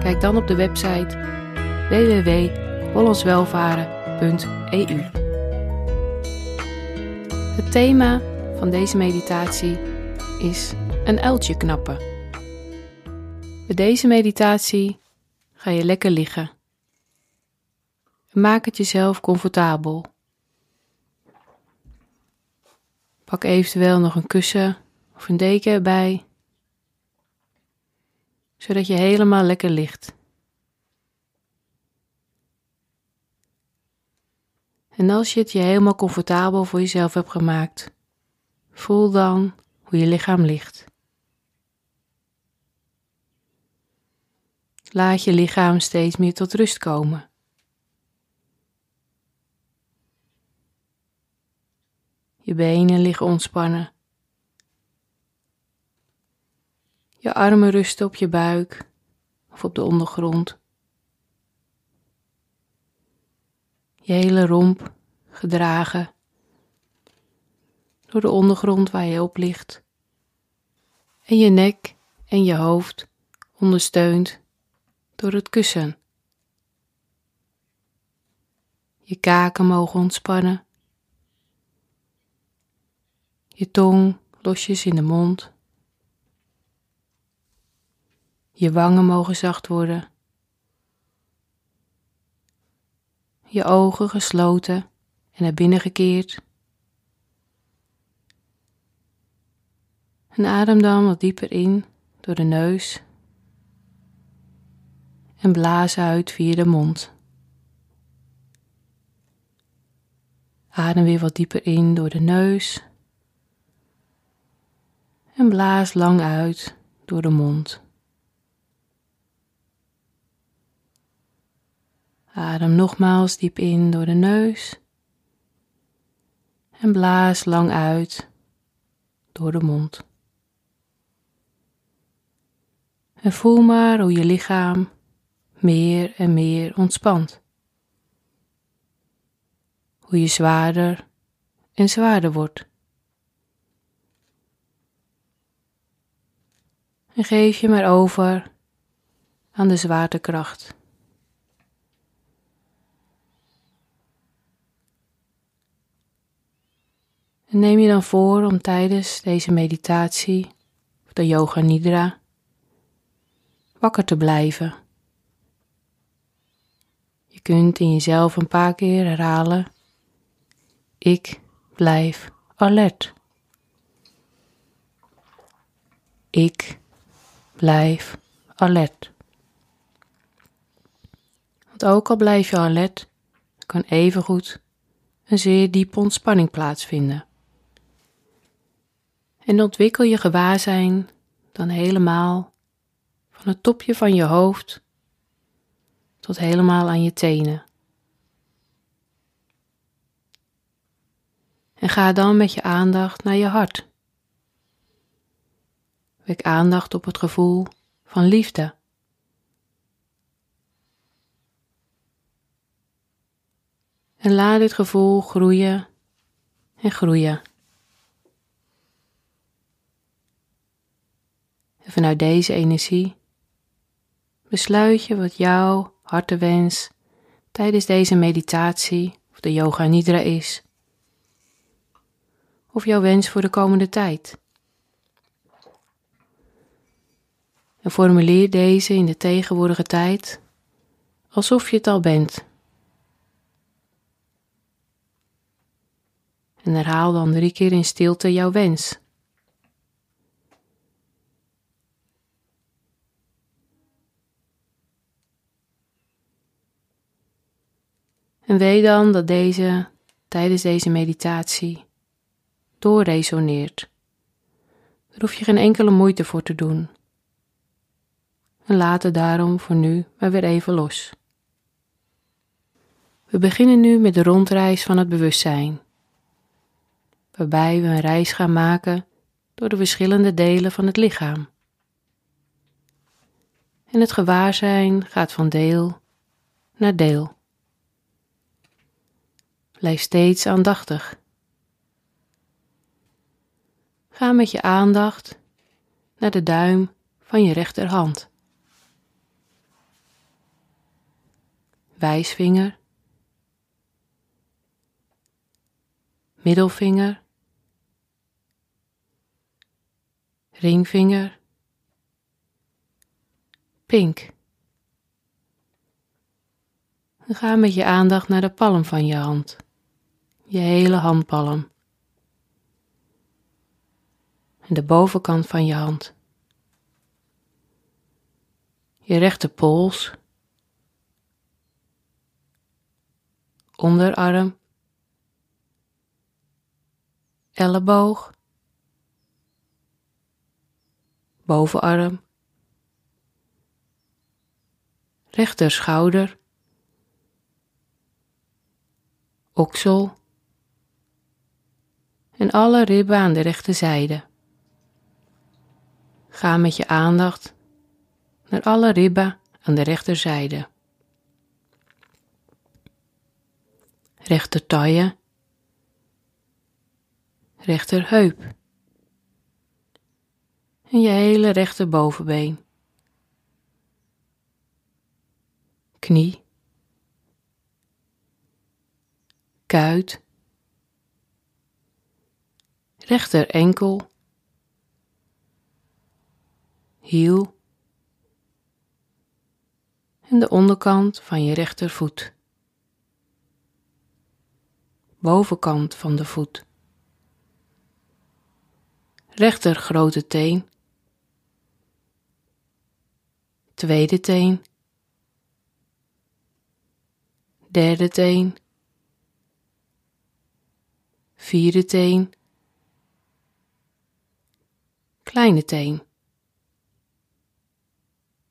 Kijk dan op de website www.hollandswelvaren.eu. Het thema van deze meditatie is een uiltje knappen. Bij deze meditatie ga je lekker liggen. Maak het jezelf comfortabel. Pak eventueel nog een kussen of een deken erbij zodat je helemaal lekker ligt. En als je het je helemaal comfortabel voor jezelf hebt gemaakt, voel dan hoe je lichaam ligt. Laat je lichaam steeds meer tot rust komen. Je benen liggen ontspannen. Je armen rusten op je buik of op de ondergrond. Je hele romp gedragen door de ondergrond waar je op ligt. En je nek en je hoofd ondersteund door het kussen. Je kaken mogen ontspannen. Je tong losjes in de mond. Je wangen mogen zacht worden. Je ogen gesloten en naar binnen gekeerd. En adem dan wat dieper in door de neus en blaas uit via de mond. Adem weer wat dieper in door de neus en blaas lang uit door de mond. Adem nogmaals diep in door de neus en blaas lang uit door de mond. En voel maar hoe je lichaam meer en meer ontspant. Hoe je zwaarder en zwaarder wordt. En geef je maar over aan de zwaartekracht. En neem je dan voor om tijdens deze meditatie, of de yoga nidra, wakker te blijven. Je kunt in jezelf een paar keer herhalen: Ik blijf alert. Ik blijf alert. Want ook al blijf je alert, kan evengoed een zeer diepe ontspanning plaatsvinden. En ontwikkel je gewaarzijn dan helemaal van het topje van je hoofd tot helemaal aan je tenen. En ga dan met je aandacht naar je hart. Wek aandacht op het gevoel van liefde. En laat dit gevoel groeien en groeien. En vanuit deze energie besluit je wat jouw hartewens tijdens deze meditatie of de yoga nidra is. Of jouw wens voor de komende tijd. En formuleer deze in de tegenwoordige tijd alsof je het al bent. En herhaal dan drie keer in stilte jouw wens. En weet dan dat deze tijdens deze meditatie doorresoneert. Daar hoef je geen enkele moeite voor te doen. en laat het daarom voor nu maar weer even los. We beginnen nu met de rondreis van het bewustzijn, waarbij we een reis gaan maken door de verschillende delen van het lichaam. En het gewaarzijn gaat van deel naar deel. Blijf steeds aandachtig. Ga met je aandacht naar de duim van je rechterhand. Wijsvinger, middelvinger, ringvinger, pink. Ga met je aandacht naar de palm van je hand, je hele handpalm. En de bovenkant van je hand. Je rechterpols, onderarm, elleboog, bovenarm, rechter schouder, oksel en alle ribben aan de rechterzijde. Ga met je aandacht naar alle ribben aan de rechterzijde. Rechter taille, rechter heup en je hele rechter bovenbeen. Knie, kuit, rechter enkel, hiel en de onderkant van je rechtervoet. Bovenkant van de voet. Rechter grote teen. Tweede teen. Derde teen. Vierde teen. Kleine teen.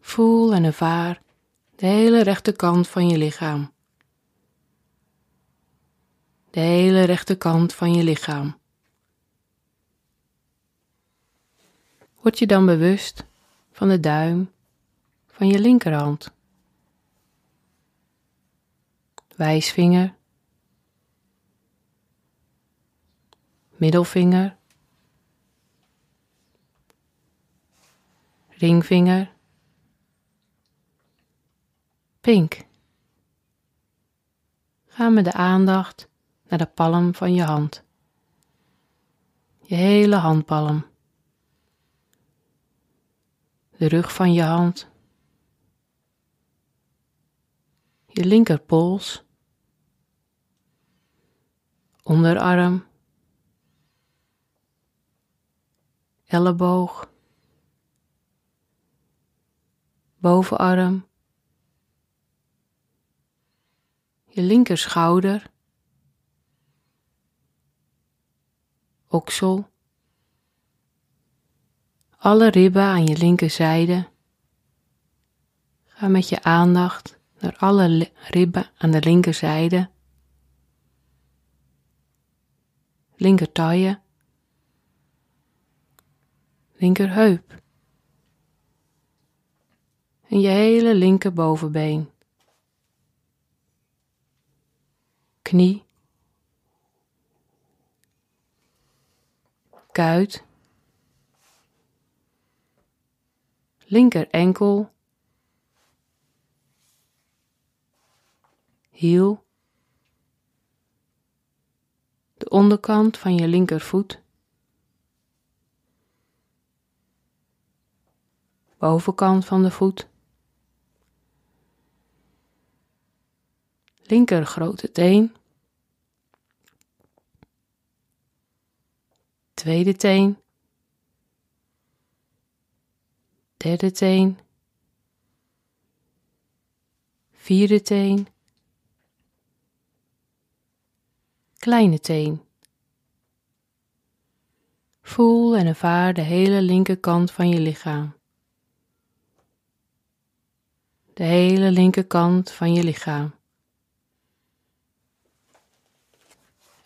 Voel en ervaar de hele rechterkant van je lichaam. De hele rechterkant van je lichaam. Word je dan bewust van de duim van je linkerhand. Wijsvinger. Middelvinger. Ringvinger pink. Ga met de aandacht naar de palm van je hand. Je hele handpalm. De rug van je hand. Je linkerpols. Onderarm. Elleboog. Bovenarm. Je linkerschouder, oksel, alle ribben aan je linkerzijde. Ga met je aandacht naar alle ribben aan de linkerzijde. Linker taille, linker heup en je hele linker bovenbeen. knie, kuit, linker enkel, hiel, de onderkant van je linkervoet, bovenkant van de voet, linker grote teen, tweede teen, derde teen, vierde teen, kleine teen. Voel en ervaar de hele linkerkant van je lichaam. de hele linkerkant van je lichaam.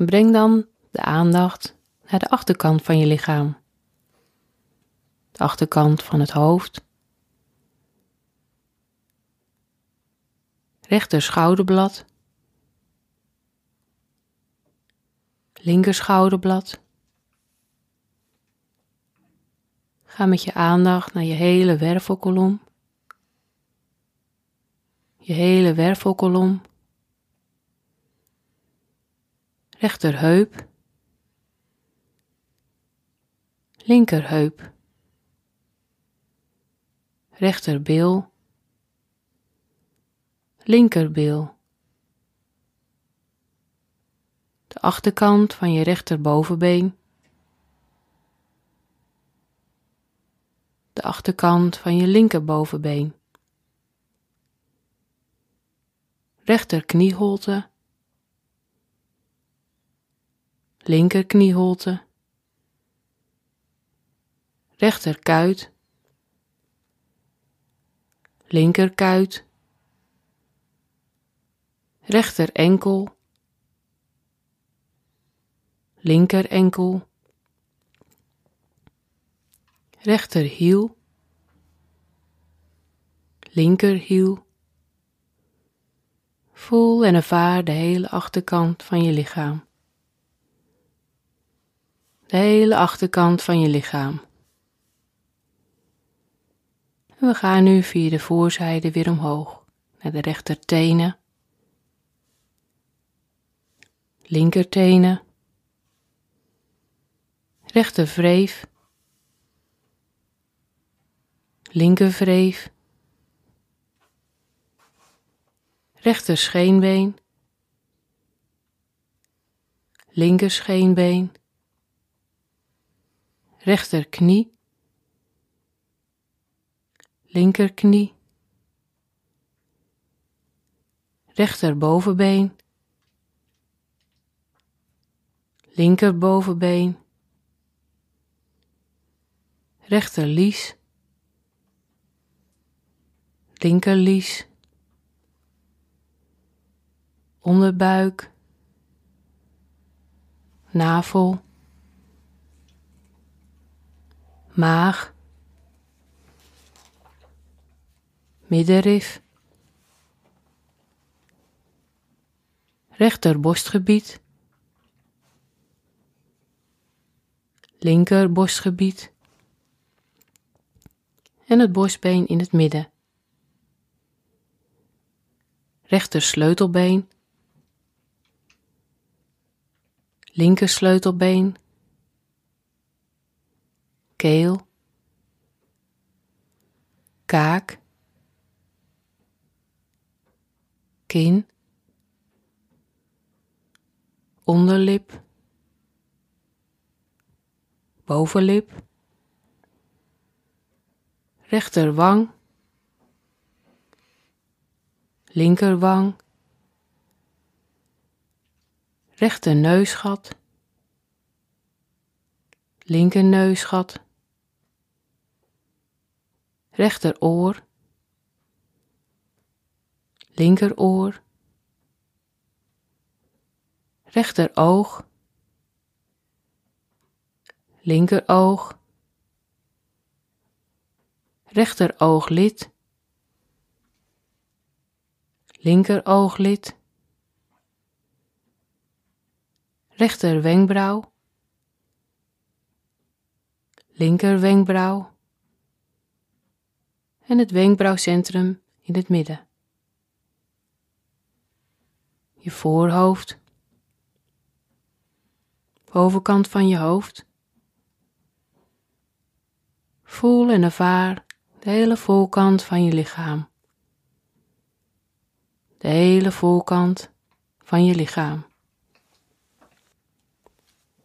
En breng dan de aandacht naar de achterkant van je lichaam. De achterkant van het hoofd. Rechter schouderblad. Linker schouderblad. Ga met je aandacht naar je hele wervelkolom. Je hele wervelkolom. Rechterheup. Linkerheup. Rechterbil. Linkerbil. De achterkant van je rechterbovenbeen. de achterkant van je linkerbovenbeen. Rechter knieholte, linker knieholte, rechter rechter enkel, rechterhiel, linkerhiel. Voel en ervaar de hele achterkant van je lichaam. De hele achterkant van je lichaam. We gaan nu via de voorzijde weer omhoog naar de rechtertenen, linkertenen, rechtervreef, linkervreef, rechter scheenbeen, rechterknie, linkerknie, rechterbovenbeen, linkerbovenbeen, rechterlies, linkerlies, onderbuik, navel, maag, middenrif, rechter borstgebied, linker borstgebied en het borstbeen in het midden. Rechter sleutelbeen, linker sleutelbeen, keel, kaak, kin, onderlip, bovenlip, rechterwang, linkerwang, rechter neusgat, neusgat, rechteroor, linkeroor, rechteroog, linkeroog, rechter wenkbrauw, linker wenkbrauw en het wenkbrauwcentrum in het midden. Je voorhoofd, bovenkant van je hoofd. Voel en ervaar de hele voorkant van je lichaam de hele voorkant van je lichaam.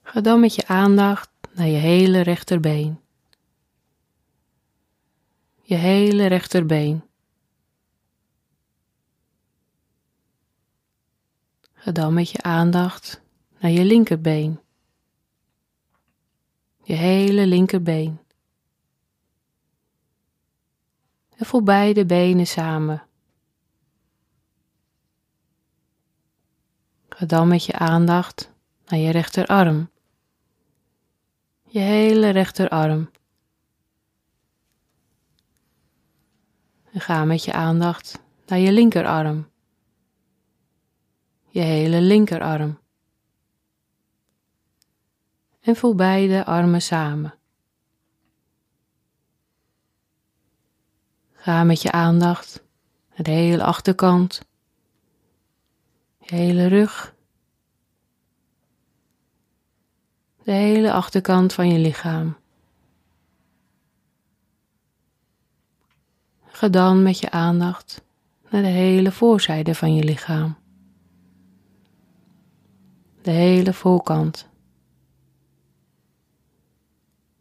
Ga dan met je aandacht naar je hele rechterbeen je hele rechterbeen. Ga dan met je aandacht naar je linkerbeen. Je hele linkerbeen. En voel beide benen samen. Ga dan met je aandacht naar je rechterarm. Je hele rechterarm. En ga met je aandacht naar je linkerarm. Je hele linkerarm. En voel beide armen samen. Ga met je aandacht naar de hele achterkant, je hele rug, de hele achterkant van je lichaam. Ga dan met je aandacht naar de hele voorzijde van je lichaam. De hele voorkant.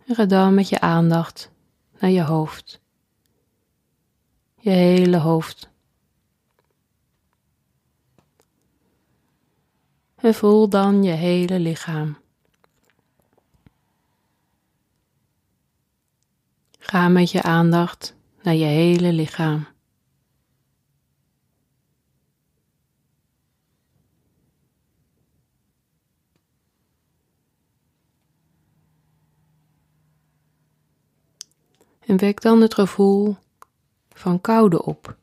En ga dan met je aandacht naar je hoofd. Je hele hoofd. En voel dan je hele lichaam. Ga met je aandacht naar je hele lichaam. En wek dan het gevoel van koude op.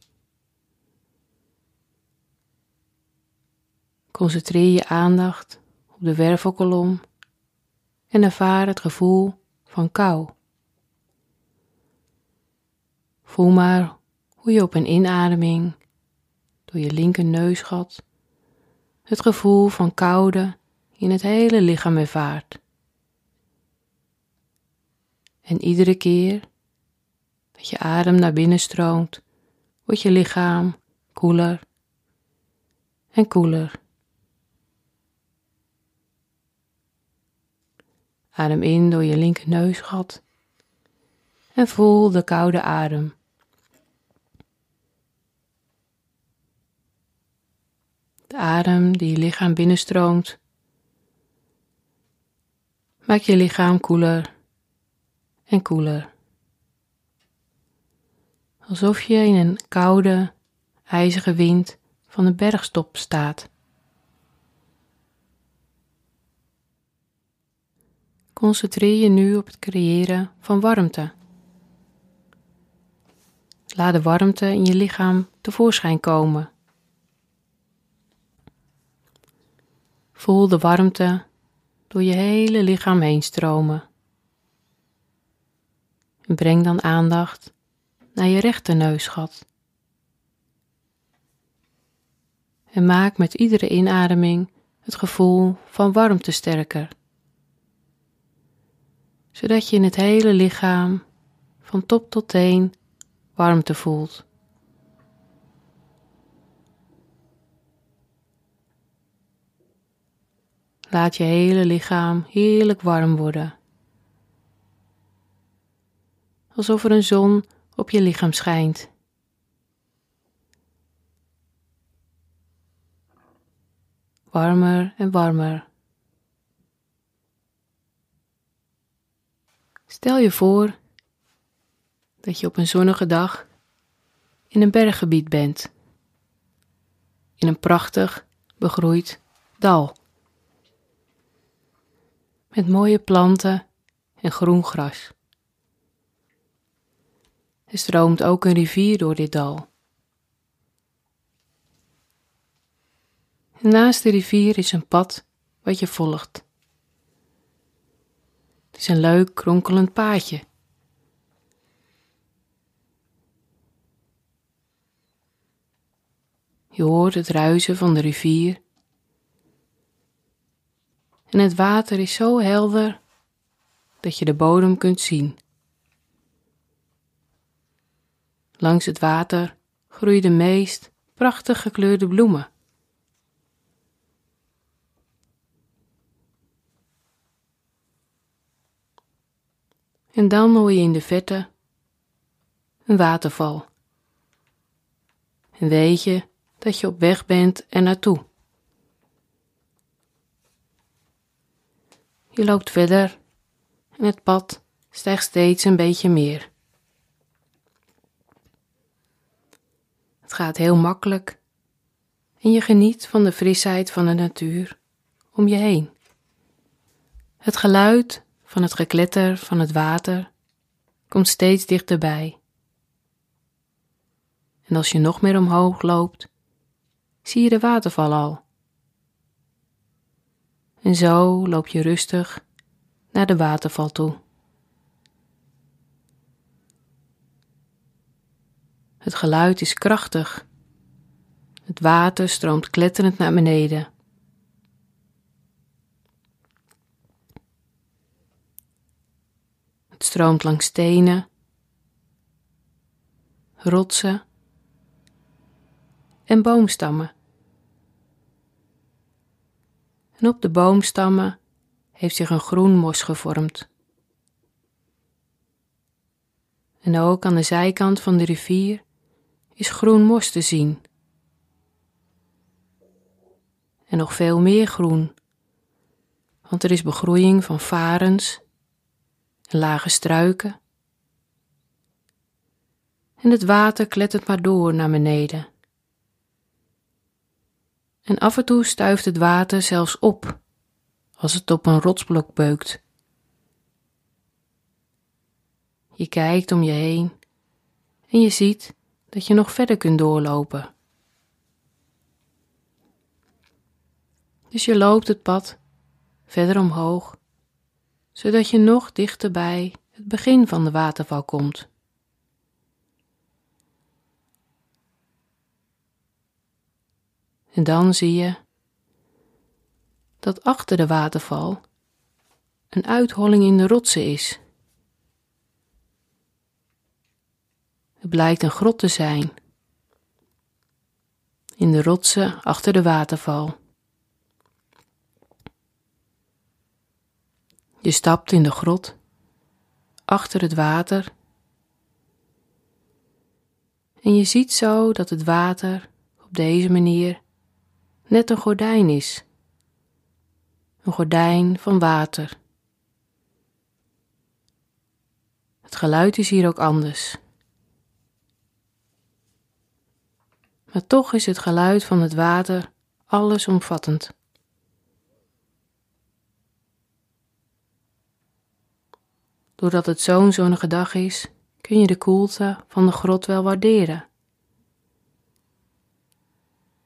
Concentreer je aandacht op de wervelkolom en ervaar het gevoel van kou. Voel maar hoe je op een inademing door je linker neusgat het gevoel van koude in het hele lichaam ervaart. En iedere keer dat je adem naar binnen stroomt, wordt je lichaam koeler en koeler. Adem in door je linker neusgat en voel de koude adem. De adem die je lichaam binnenstroomt, maakt je lichaam koeler en koeler. Alsof je in een koude, ijzige wind van de bergstop staat. Concentreer je nu op het creëren van warmte. Laat de warmte in je lichaam tevoorschijn komen. Voel de warmte door je hele lichaam heen stromen. En breng dan aandacht naar je rechterneusgat. En maak met iedere inademing het gevoel van warmte sterker. Zodat je in het hele lichaam van top tot teen warmte voelt. Laat je hele lichaam heerlijk warm worden. Alsof er een zon op je lichaam schijnt. Warmer en warmer. Stel je voor dat je op een zonnige dag in een berggebied bent, in een prachtig begroeid dal, met mooie planten en groen gras. Er stroomt ook een rivier door dit dal. naast de rivier is een pad wat je volgt. Het is een leuk kronkelend paadje. Je hoort het ruisen van de rivier. En het water is zo helder dat je de bodem kunt zien. Langs het water groeien de meest prachtig gekleurde bloemen. En dan hoor je in de verte een waterval. En weet je dat je op weg bent er naartoe. Je loopt verder en het pad stijgt steeds een beetje meer. Het gaat heel makkelijk En je geniet van de frisheid van de natuur om je heen. Het geluid van het gekletter van het water komt steeds dichterbij. En als je nog meer omhoog loopt, zie je de waterval al. En zo loop je rustig naar de waterval toe. Het geluid is krachtig. Het water stroomt kletterend naar beneden. Het stroomt langs stenen, rotsen en boomstammen. En op de boomstammen heeft zich een groen mos gevormd. En ook aan de zijkant van de rivier is groen mos te zien. En nog veel meer groen, want er is begroeiing van varens en lage struiken. En het water klettert maar door naar beneden. En af en toe stuift het water zelfs op als het op een rotsblok beukt. Je kijkt om je heen en je ziet dat je nog verder kunt doorlopen. Dus je loopt het pad verder omhoog, zodat je nog dichter bij het begin van de waterval komt. En dan zie je dat achter de waterval een uitholling in de rotsen is. Het blijkt een grot te zijn. In de rotsen achter de waterval. Je stapt in de grot, achter het water. En je ziet zo dat het water op deze manier net een gordijn is. Een gordijn van water. Het geluid is hier ook anders. maar toch is het geluid van het water allesomvattend. Doordat het zo'n zonnige dag is, kun je de koelte van de grot wel waarderen.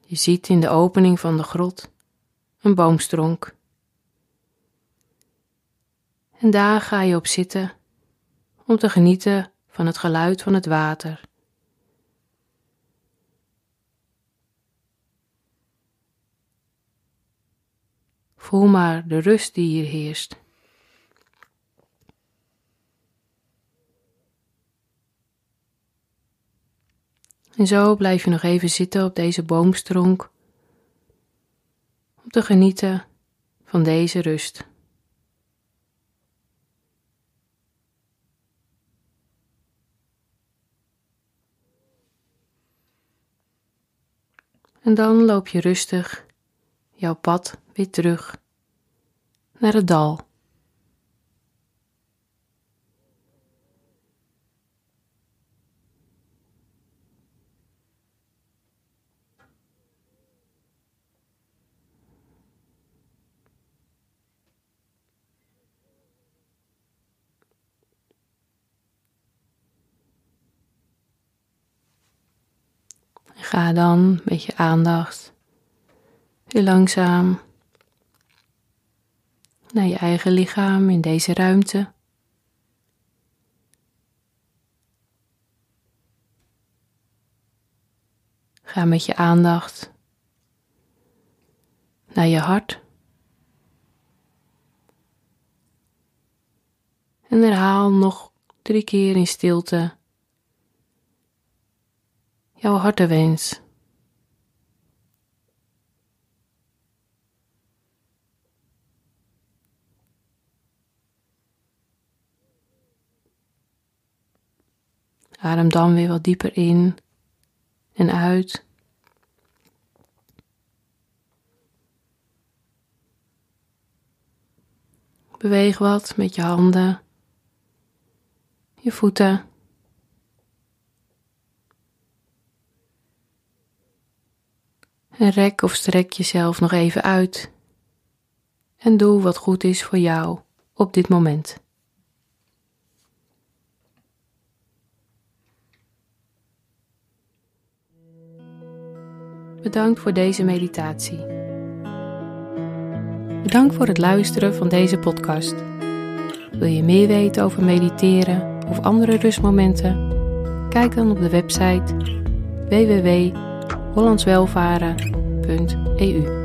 Je ziet in de opening van de grot een boomstronk. En daar ga je op zitten om te genieten van het geluid van het water. Voel maar de rust die hier heerst. En zo blijf je nog even zitten op deze boomstronk om te genieten van deze rust. En dan loop je rustig jouw pad weer terug naar het dal. Ga dan met je aandacht weer langzaam naar je eigen lichaam in deze ruimte. Ga met je aandacht naar je hart. En herhaal nog drie keer in stilte jouw hartewens. Adem dan weer wat dieper in en uit. Beweeg wat met je handen, je voeten. En rek of strek jezelf nog even uit. En doe wat goed is voor jou op dit moment. Bedankt voor deze meditatie. Bedankt voor het luisteren van deze podcast. Wil je meer weten over mediteren of andere rustmomenten? Kijk dan op de website www.hollandswelvaren.eu